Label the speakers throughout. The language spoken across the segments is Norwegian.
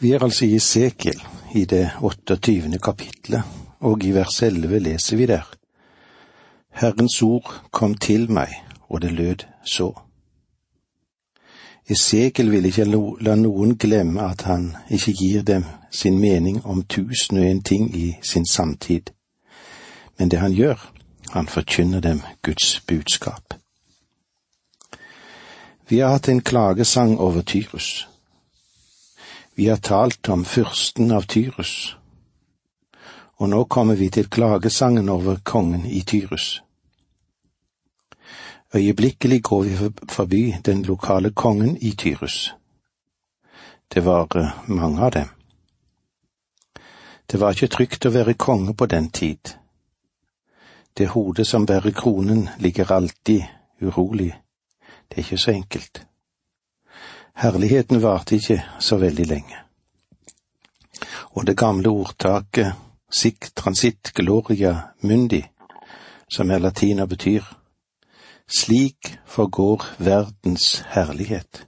Speaker 1: Vi er altså i Esekiel, i det 28. kapitlet, og i vers 11 leser vi der. Herrens ord kom til meg, og det lød så. Esekiel vil ikke la noen glemme at han ikke gir dem sin mening om tusen og en ting i sin samtid, men det han gjør, han forkynner dem Guds budskap. Vi har hatt en klagesang over Tyrus. Vi har talt om fyrsten av Tyrus, og nå kommer vi til klagesangen over kongen i Tyrus. Øyeblikkelig går vi forbi den lokale kongen i Tyrus. Det var eh, mange av dem. Det var ikke trygt å være konge på den tid. Det hodet som bærer kronen, ligger alltid urolig. Det er ikke så enkelt. Herligheten varte ikke så veldig lenge. Og det gamle ordtaket sic transit gloria mundi, som er latin og betyr slik forgår verdens herlighet.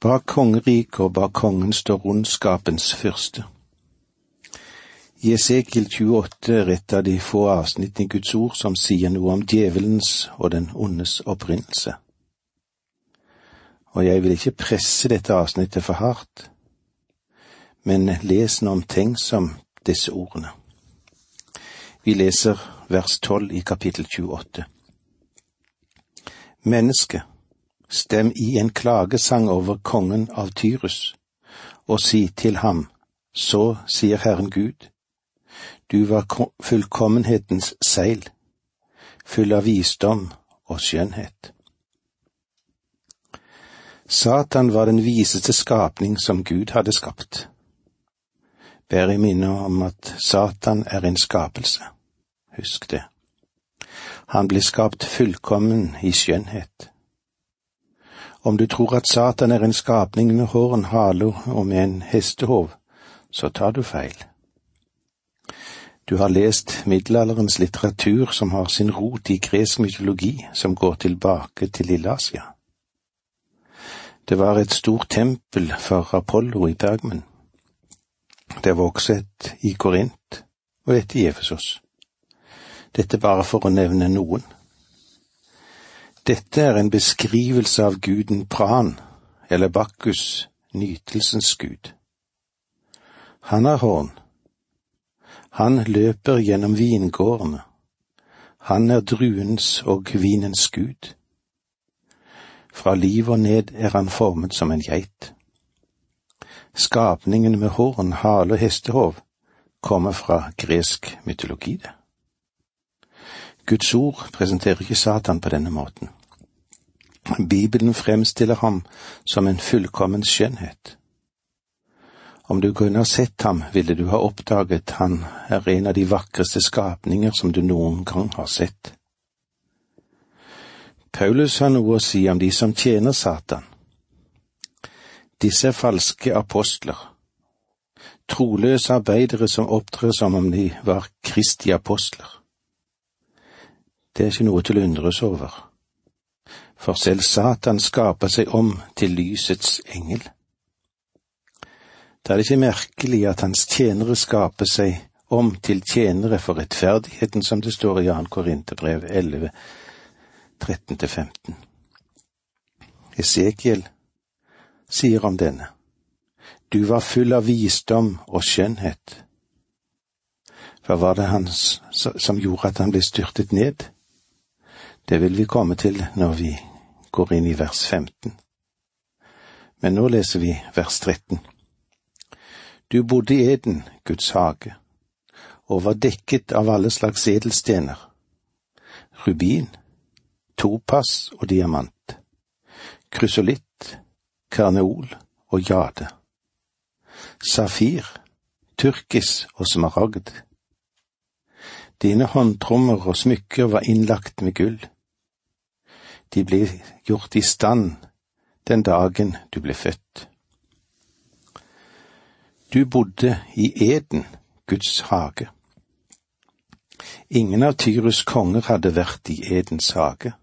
Speaker 1: Bak kongeriket og bak kongen står ondskapens fyrste. I Esekiel 28 er et av de få avsnittene i Guds ord som sier noe om djevelens og den ondes opprinnelse og jeg vil ikke presse dette avsnittet for hardt, men les nå omtenksomt disse ordene. Vi leser vers tolv i kapittel 28. Menneske, stem i en klagesang over kongen av Tyrus, og si til ham, så sier Herren Gud, du var fullkommenhetens seil, full av visdom og skjønnhet. Satan var den viseste skapning som Gud hadde skapt. Ber i minne om at Satan er en skapelse. Husk det. Han ble skapt fullkommen i skjønnhet. Om du tror at Satan er en skapning med horn, hale og med en hestehov, så tar du feil. Du har lest middelalderens litteratur som har sin rot i gresk mytologi som går tilbake til Lille-Asia. Det var et stort tempel for Apollo i Bergmen. Det var også et i Korint og et i Efesos. Dette bare for å nevne noen. Dette er en beskrivelse av guden Pran, eller Bakkus, nytelsens gud. Han har horn. Han løper gjennom vingårdene. Han er druens og vinens gud. Fra liv og ned er han formet som en geit. Skapningen med horn, hale og hestehov kommer fra gresk mytologi, det. Guds ord presenterer ikke Satan på denne måten. Bibelen fremstiller ham som en fullkommen skjønnhet. Om du kunne ha sett ham, ville du ha oppdaget han er en av de vakreste skapninger som du noen gang har sett. Paulus har noe å si om de som tjener Satan. Disse er falske apostler, troløse arbeidere som opptrer som om de var Kristi apostler. Det er ikke noe til å undres over, for selv Satan skaper seg om til lysets engel. Da er det ikke merkelig at hans tjenere skaper seg om til tjenere for rettferdigheten, som det står i 2. Korinterbrev 11, 13 til 15. Esekiel sier om denne, du var full av visdom og skjønnhet. Hva var det hans som gjorde at han ble styrtet ned? Det vil vi komme til når vi går inn i vers 15. Men nå leser vi vers 13. Du bodde i Eden, Guds hage, og var dekket av alle slags edelstener. Rubin, topas og diamant, krysolitt, karneol og jade, safir, turkis og smaragd. Dine håndtrommer og smykker var innlagt med gull. De ble gjort i stand den dagen du ble født. Du bodde i Eden, Guds hage. Ingen av Tyrus konger hadde vært i Edens hage.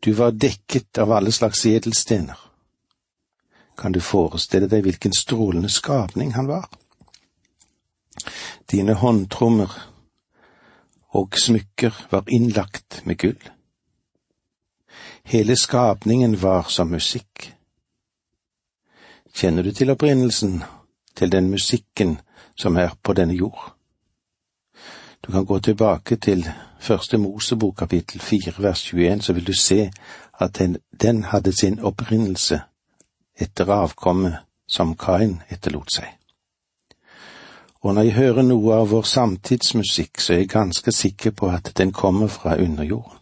Speaker 1: Du var dekket av alle slags edelstener. Kan du forestille deg hvilken strålende skapning han var? Dine håndtrommer og smykker var innlagt med gull. Hele skapningen var som musikk. Kjenner du til opprinnelsen til den musikken som er på denne jord? Du kan gå tilbake til første Mosebok kapittel fire vers 21, så vil du se at den, den hadde sin opprinnelse etter avkommet som Kain etterlot seg. Og når jeg hører noe av vår samtidsmusikk, så er jeg ganske sikker på at den kommer fra underjorden.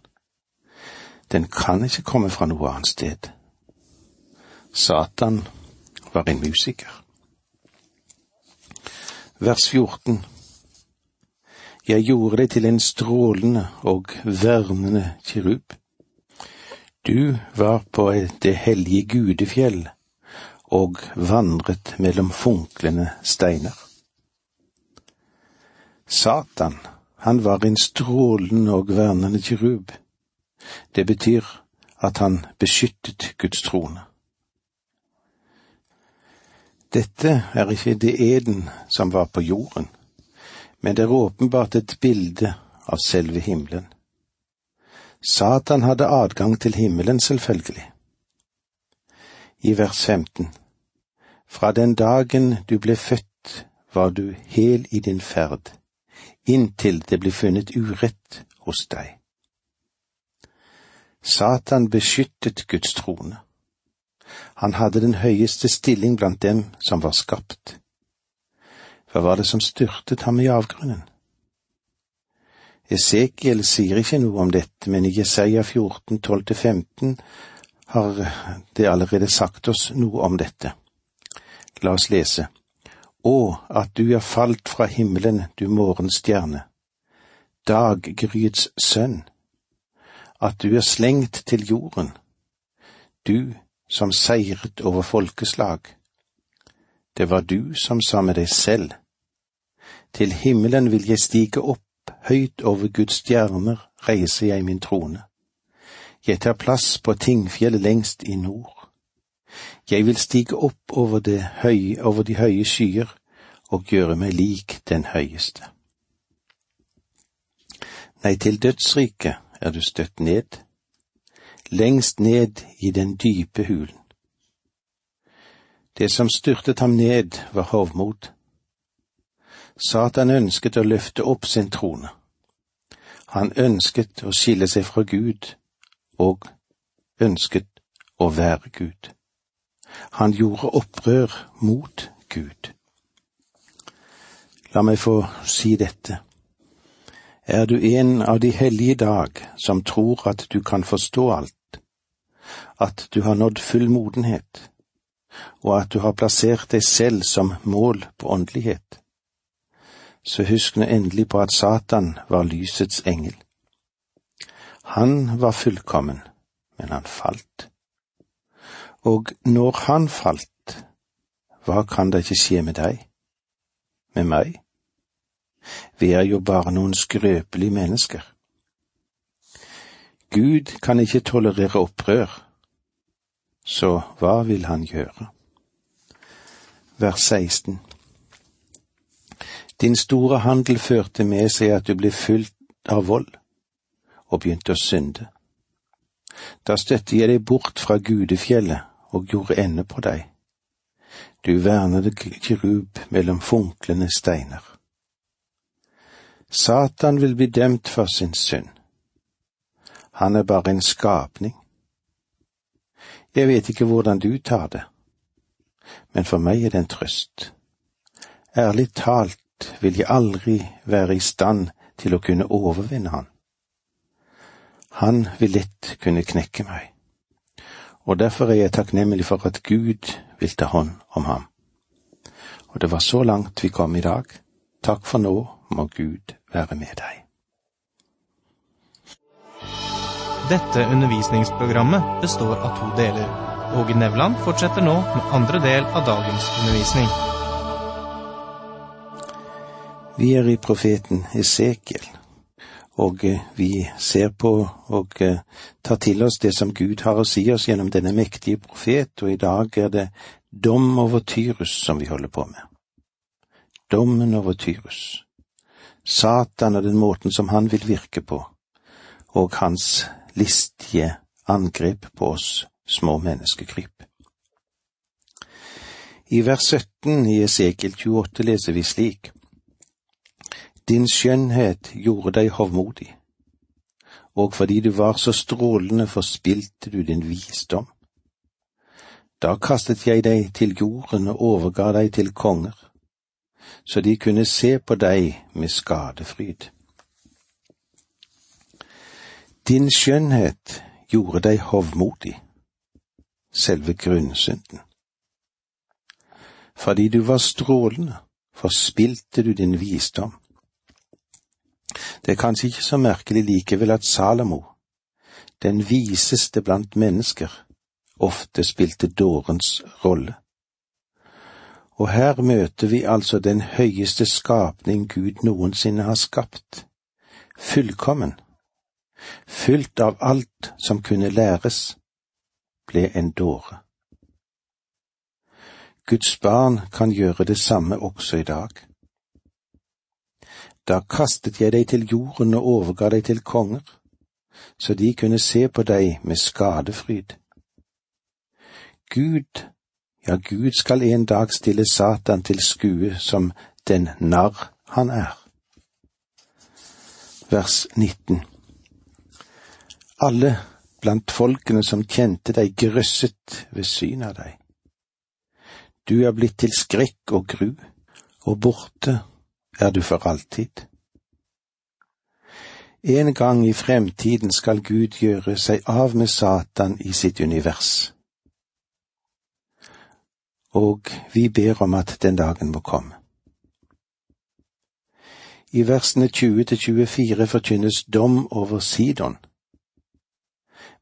Speaker 1: Den kan ikke komme fra noe annet sted. Satan var en musiker. Vers 14 Jeg gjorde deg til en strålende og vernende kirub. Du var på det hellige gudefjell og vandret mellom funklende steiner. Satan, han var en strålende og vernende kirub. Det betyr at han beskyttet Guds trone. Dette er ikke det eden som var på jorden, men det er åpenbart et bilde av selve himmelen. Satan hadde adgang til himmelen, selvfølgelig. I vers 15 Fra den dagen du ble født, var du hel i din ferd, inntil det ble funnet urett hos deg. Satan beskyttet Guds trone. Han hadde den høyeste stilling blant dem som var skapt. Hva var det som styrtet ham i avgrunnen? Esekiel sier ikke noe om dette, men i Jesaja 14, 12-15 har det allerede sagt oss noe om dette. La oss lese. Å, at du er falt fra himmelen, du morgenstjerne, daggryets sønn, at du er slengt til jorden, du som seiret over folkeslag. Det var du som sa med deg selv, til himmelen vil jeg stige opp, høyt over Guds stjerner reiser jeg min trone. Jeg tar plass på tingfjellet lengst i nord. Jeg vil stige opp over, høye, over de høye skyer og gjøre meg lik den høyeste. Nei, til dødsriket er du støtt ned, lengst ned i den dype hulen. Det som styrtet ham ned, var hovmod. Satan ønsket å løfte opp sin trone. Han ønsket å skille seg fra Gud, og ønsket å være Gud. Han gjorde opprør mot Gud. La meg få si dette. Er du en av de hellige dag som tror at du kan forstå alt, at du har nådd full modenhet, og at du har plassert deg selv som mål på åndelighet, så husk nå endelig på at Satan var lysets engel. Han var fullkommen, men han falt. Og når han falt, hva kan det ikke skje med deg? Med meg? Vi er jo bare noen skrøpelige mennesker. Gud kan ikke tolerere opprør, så hva vil han gjøre? Vers 16 Din store handel førte med seg at du ble fylt av vold og begynte å synde. Da støtte jeg deg bort fra gudefjellet og gjorde ende på deg. Du vernede kirub mellom funklende steiner. Satan vil bli dømt for sin synd. Han er bare en skapning. Jeg vet ikke hvordan du tar det, men for meg er det en trøst. Ærlig talt vil jeg aldri være i stand til å kunne overvinne han. Han vil lett kunne knekke meg, og derfor er jeg takknemlig for at Gud vil ta hånd om ham. Og det var så langt vi kom i dag. Takk for nå, må Gud være med deg.
Speaker 2: Dette undervisningsprogrammet består av to deler. Åge Nevland fortsetter nå med andre del av dagens undervisning.
Speaker 1: Vi er i profeten Esekiel og eh, vi ser på og eh, tar til oss det som Gud har å si oss gjennom denne mektige profet, og i dag er det dom over Tyrus som vi holder på med. Dommen over Tyrus. Satan og den måten som han vil virke på, og hans listige angrep på oss små menneskekryp. I vers 17 i Esekiel 28 leser vi slik. Din skjønnhet gjorde deg hovmodig, og fordi du var så strålende forspilte du din visdom. Da kastet jeg deg til jorden og overga deg til konger, så de kunne se på deg med skadefryd. Din skjønnhet gjorde deg hovmodig, selve grunnsynden. Fordi du var strålende, forspilte du din visdom. Det er kanskje ikke så merkelig likevel at Salomo, den viseste blant mennesker, ofte spilte dårens rolle. Og her møter vi altså den høyeste skapning Gud noensinne har skapt, fullkommen, fylt av alt som kunne læres, ble en dåre. Guds barn kan gjøre det samme også i dag. Da kastet jeg deg til jorden og overga deg til konger, så de kunne se på deg med skadefryd. Gud, ja, Gud skal en dag stille Satan til skue som den narr han er. Vers 19 Alle blant folkene som kjente deg, grøsset ved synet av deg. Du er blitt til skrekk og gru, og borte er du for alltid. En gang i fremtiden skal Gud gjøre seg av med Satan i sitt univers. Og vi ber om at den dagen må komme. I versene 20 til 24 forkynnes dom over Sidon,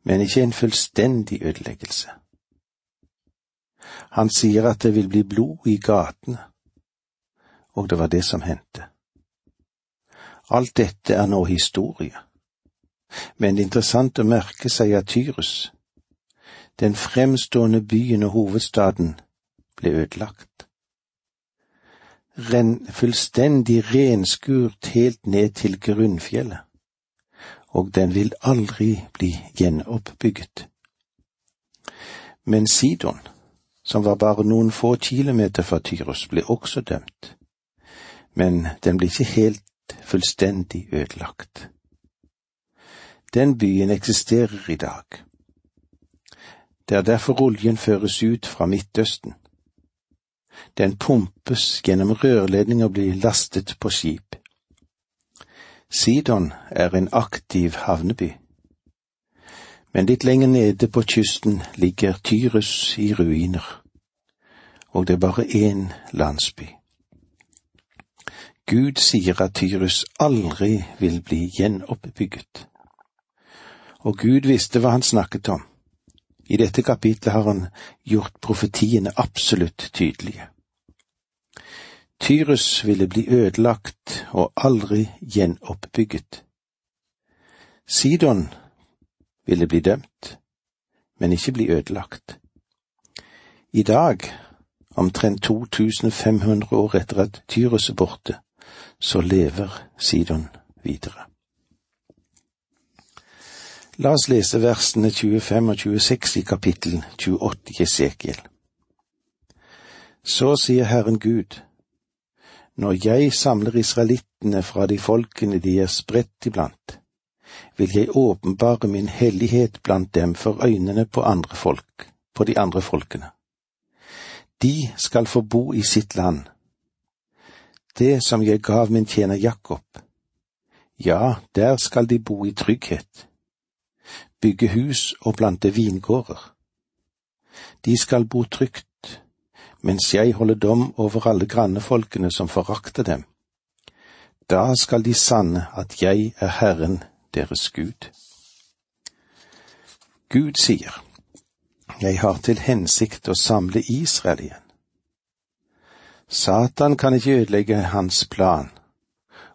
Speaker 1: men ikke en fullstendig ødeleggelse. Han sier at det vil bli blod i gatene, og det var det som hendte. Alt dette er nå historie. Men er interessant å merke seg at Tyrus, den fremstående byen og hovedstaden, ble ødelagt. Ren, fullstendig renskurt helt ned til grunnfjellet, og den vil aldri bli gjenoppbygget. Men Sidon, som var bare noen få kilometer fra Tyrus, ble også dømt. Men den ble ikke helt fullstendig ødelagt. Den byen eksisterer i dag. Det er derfor oljen føres ut fra Midtøsten. Den pumpes gjennom rørledning og blir lastet på skip. Sidon er en aktiv havneby. Men litt lenger nede på kysten ligger Tyrus i ruiner, og det er bare én landsby. Gud sier at Tyrus aldri vil bli gjenoppbygget. Og Gud visste hva han snakket om. I dette kapitlet har han gjort profetiene absolutt tydelige. Tyrus ville bli ødelagt og aldri gjenoppbygget. Sidon ville bli dømt, men ikke bli ødelagt. I dag, omtrent 2500 år etter at Tyrus er borte, så lever Sidon videre. La oss lese versene 25 og 26 i kapittel 28 i Esekiel. Så sier Herren Gud, når jeg samler israelittene fra de folkene de er spredt iblant, vil jeg åpenbare min hellighet blant dem for øynene på andre folk, på de andre folkene. De skal få bo i sitt land, det som jeg gav min tjener Jakob. Ja, der skal de bo i trygghet, bygge hus og plante vingårder. De skal bo trygt, mens jeg holder dom over alle grannefolkene som forakter dem. Da skal de sanne at jeg er Herren deres Gud. Gud sier, Jeg har til hensikt å samle Israel igjen. Satan kan ikke ødelegge hans plan,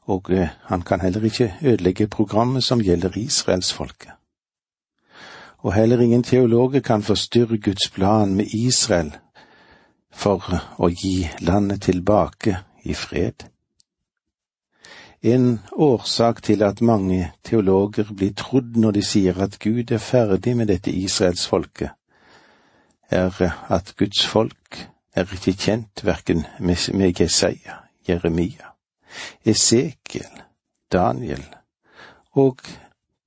Speaker 1: og eh, han kan heller ikke ødelegge programmet som gjelder israelsfolket. Og heller ingen teologer kan forstyrre Guds plan med Israel for å gi landet tilbake i fred. En årsak til at mange teologer blir trodd når de sier at Gud er ferdig med dette israelsfolket, er at Guds folk er ikke kjent verken med Jesaja, Jeremia, Esekiel, Daniel og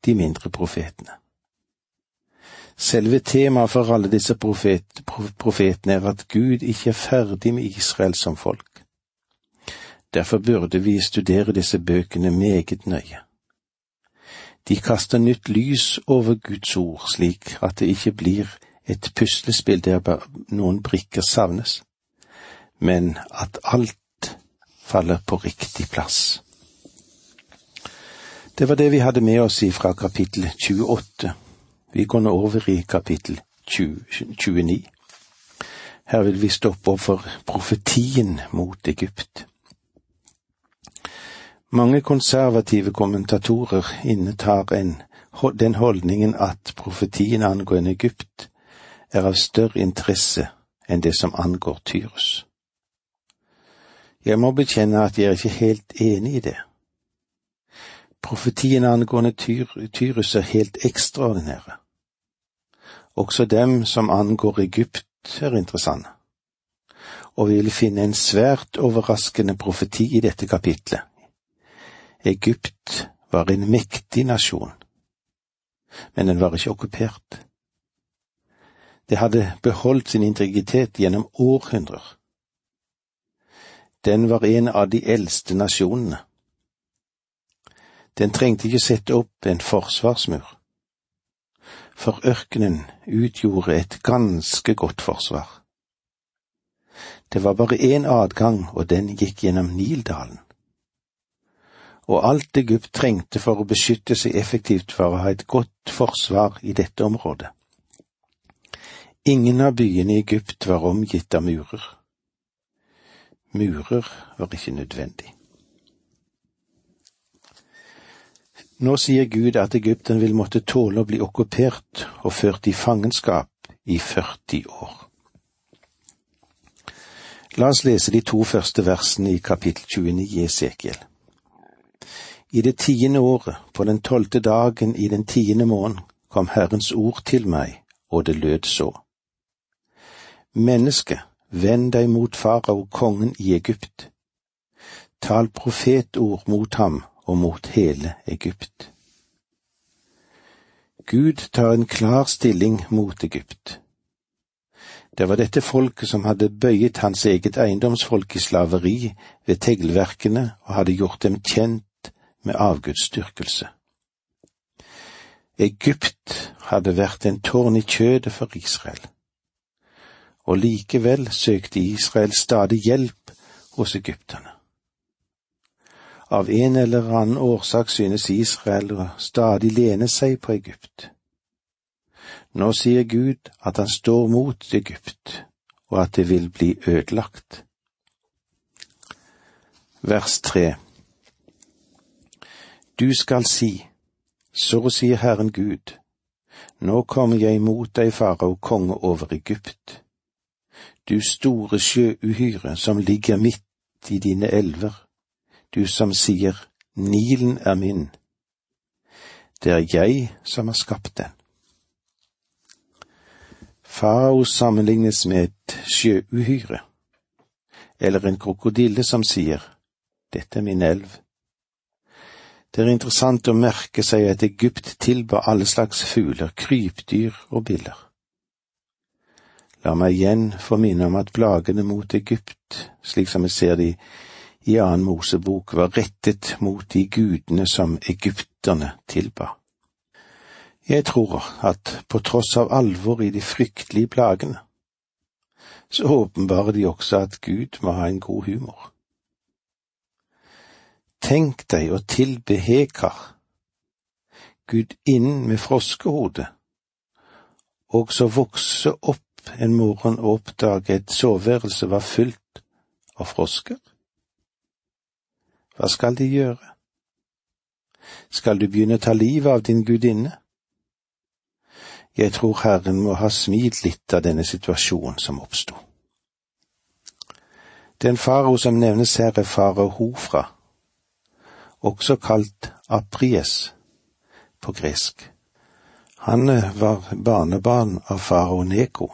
Speaker 1: de mindre profetene. Selve temaet for alle disse profet, profetene er at Gud ikke er ferdig med Israel som folk. Derfor burde vi studere disse bøkene meget nøye. De kaster nytt lys over Guds ord, slik at det ikke blir et puslespill der noen brikker savnes, men at alt faller på riktig plass. Det var det vi hadde med oss fra kapittel 28 vi går nå over i kapittel 29. Her vil vi stoppe opp for profetien mot Egypt. Mange konservative kommentatorer innetar en, den holdningen at profetien angående Egypt er av større interesse enn det som angår Tyrus. Jeg må bekjenne at jeg er ikke helt enig i det. Profetiene angående Tyrus er helt ekstraordinære. Også dem som angår Egypt, er interessante. Og vi vil finne en svært overraskende profeti i dette kapitlet. Egypt var en mektig nasjon, men den var ikke okkupert. Det hadde beholdt sin integritet gjennom århundrer. Den var en av de eldste nasjonene. Den trengte ikke sette opp en forsvarsmur for ørkenen utgjorde et ganske godt forsvar. Det var bare én adgang, og den gikk gjennom Nildalen. Og alt Egypt trengte for å beskytte seg effektivt var å ha et godt forsvar i dette området. Ingen av byene i Egypt var omgitt av murer. Murer var ikke nødvendig. Nå sier Gud at Egypten vil måtte tåle å bli okkupert og ført i fangenskap i 40 år. La oss lese de to første versene i kapittel 29 i Esekiel. I det tiende året, på den tolvte dagen i den tiende måneden, kom Herrens ord til meg, og det lød så. Menneske, vend deg mot farao, kongen i Egypt. Tal profetord mot ham og mot hele Egypt. Gud tar en klar stilling mot Egypt. Det var dette folket som hadde bøyet hans eget eiendomsfolk i slaveri ved teglverkene og hadde gjort dem kjent med avgudsdyrkelse. Egypt hadde vært en tårn i kjødet for Israel, og likevel søkte Israel stadig hjelp hos egypterne. Av en eller annen årsak synes Israel å stadig lene seg på Egypt. Nå sier Gud at han står mot Egypt, og at det vil bli ødelagt. Vers tre Du skal si, så sier Herren Gud, nå kommer jeg mot deg, farao, konge over Egypt. Du store sjøuhyre som ligger midt i dine elver du som sier Nilen er min. Det er jeg som har skapt den. Farao sammenlignes med et sjøuhyre, eller en krokodille som sier Dette er min elv. Det er interessant å merke seg at Egypt tilba alle slags fugler, krypdyr og biller. La meg igjen få minne om at plagene mot Egypt, slik som vi ser de i annen Mosebok var rettet mot de gudene som egypterne tilba. Jeg tror at på tross av alvor i de fryktelige plagene, så åpenbarer de også at Gud må ha en god humor. Tenk deg å tilbe Hekar, gudinnen med froskehode, og så vokse opp en morgen og oppdage et soveværelse var fylt av frosker? Hva skal de gjøre? Skal du begynne å ta livet av din gudinne? Jeg tror Herren må ha smilt litt av denne situasjonen som oppsto. Den farao som nevnes her er farao Hofra, også kalt Apries på gresk. Han eh, var barnebarn av farao Neko,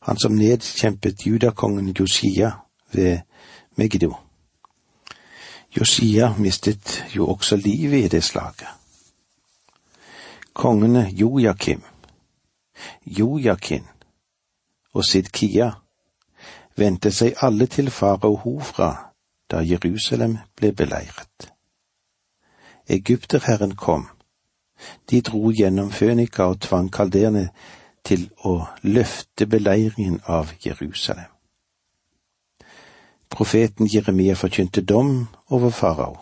Speaker 1: han som nedkjempet judakongen Josia ved Megiddo. Josia mistet jo også livet i det slaget. Kongene Jojakim, Jojakin og Sidkia vendte seg alle til farao Hofra da Jerusalem ble beleiret. Egypterherren kom. De dro gjennom Fønika og tvang kalderene til å løfte beleiringen av Jerusalem. Profeten Jeremia forkynte dom over farao,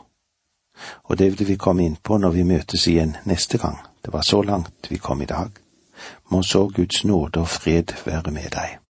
Speaker 1: og det vil vi komme inn på når vi møtes igjen neste gang. Det var så langt vi kom i dag. Må så Guds nåde og fred være med deg.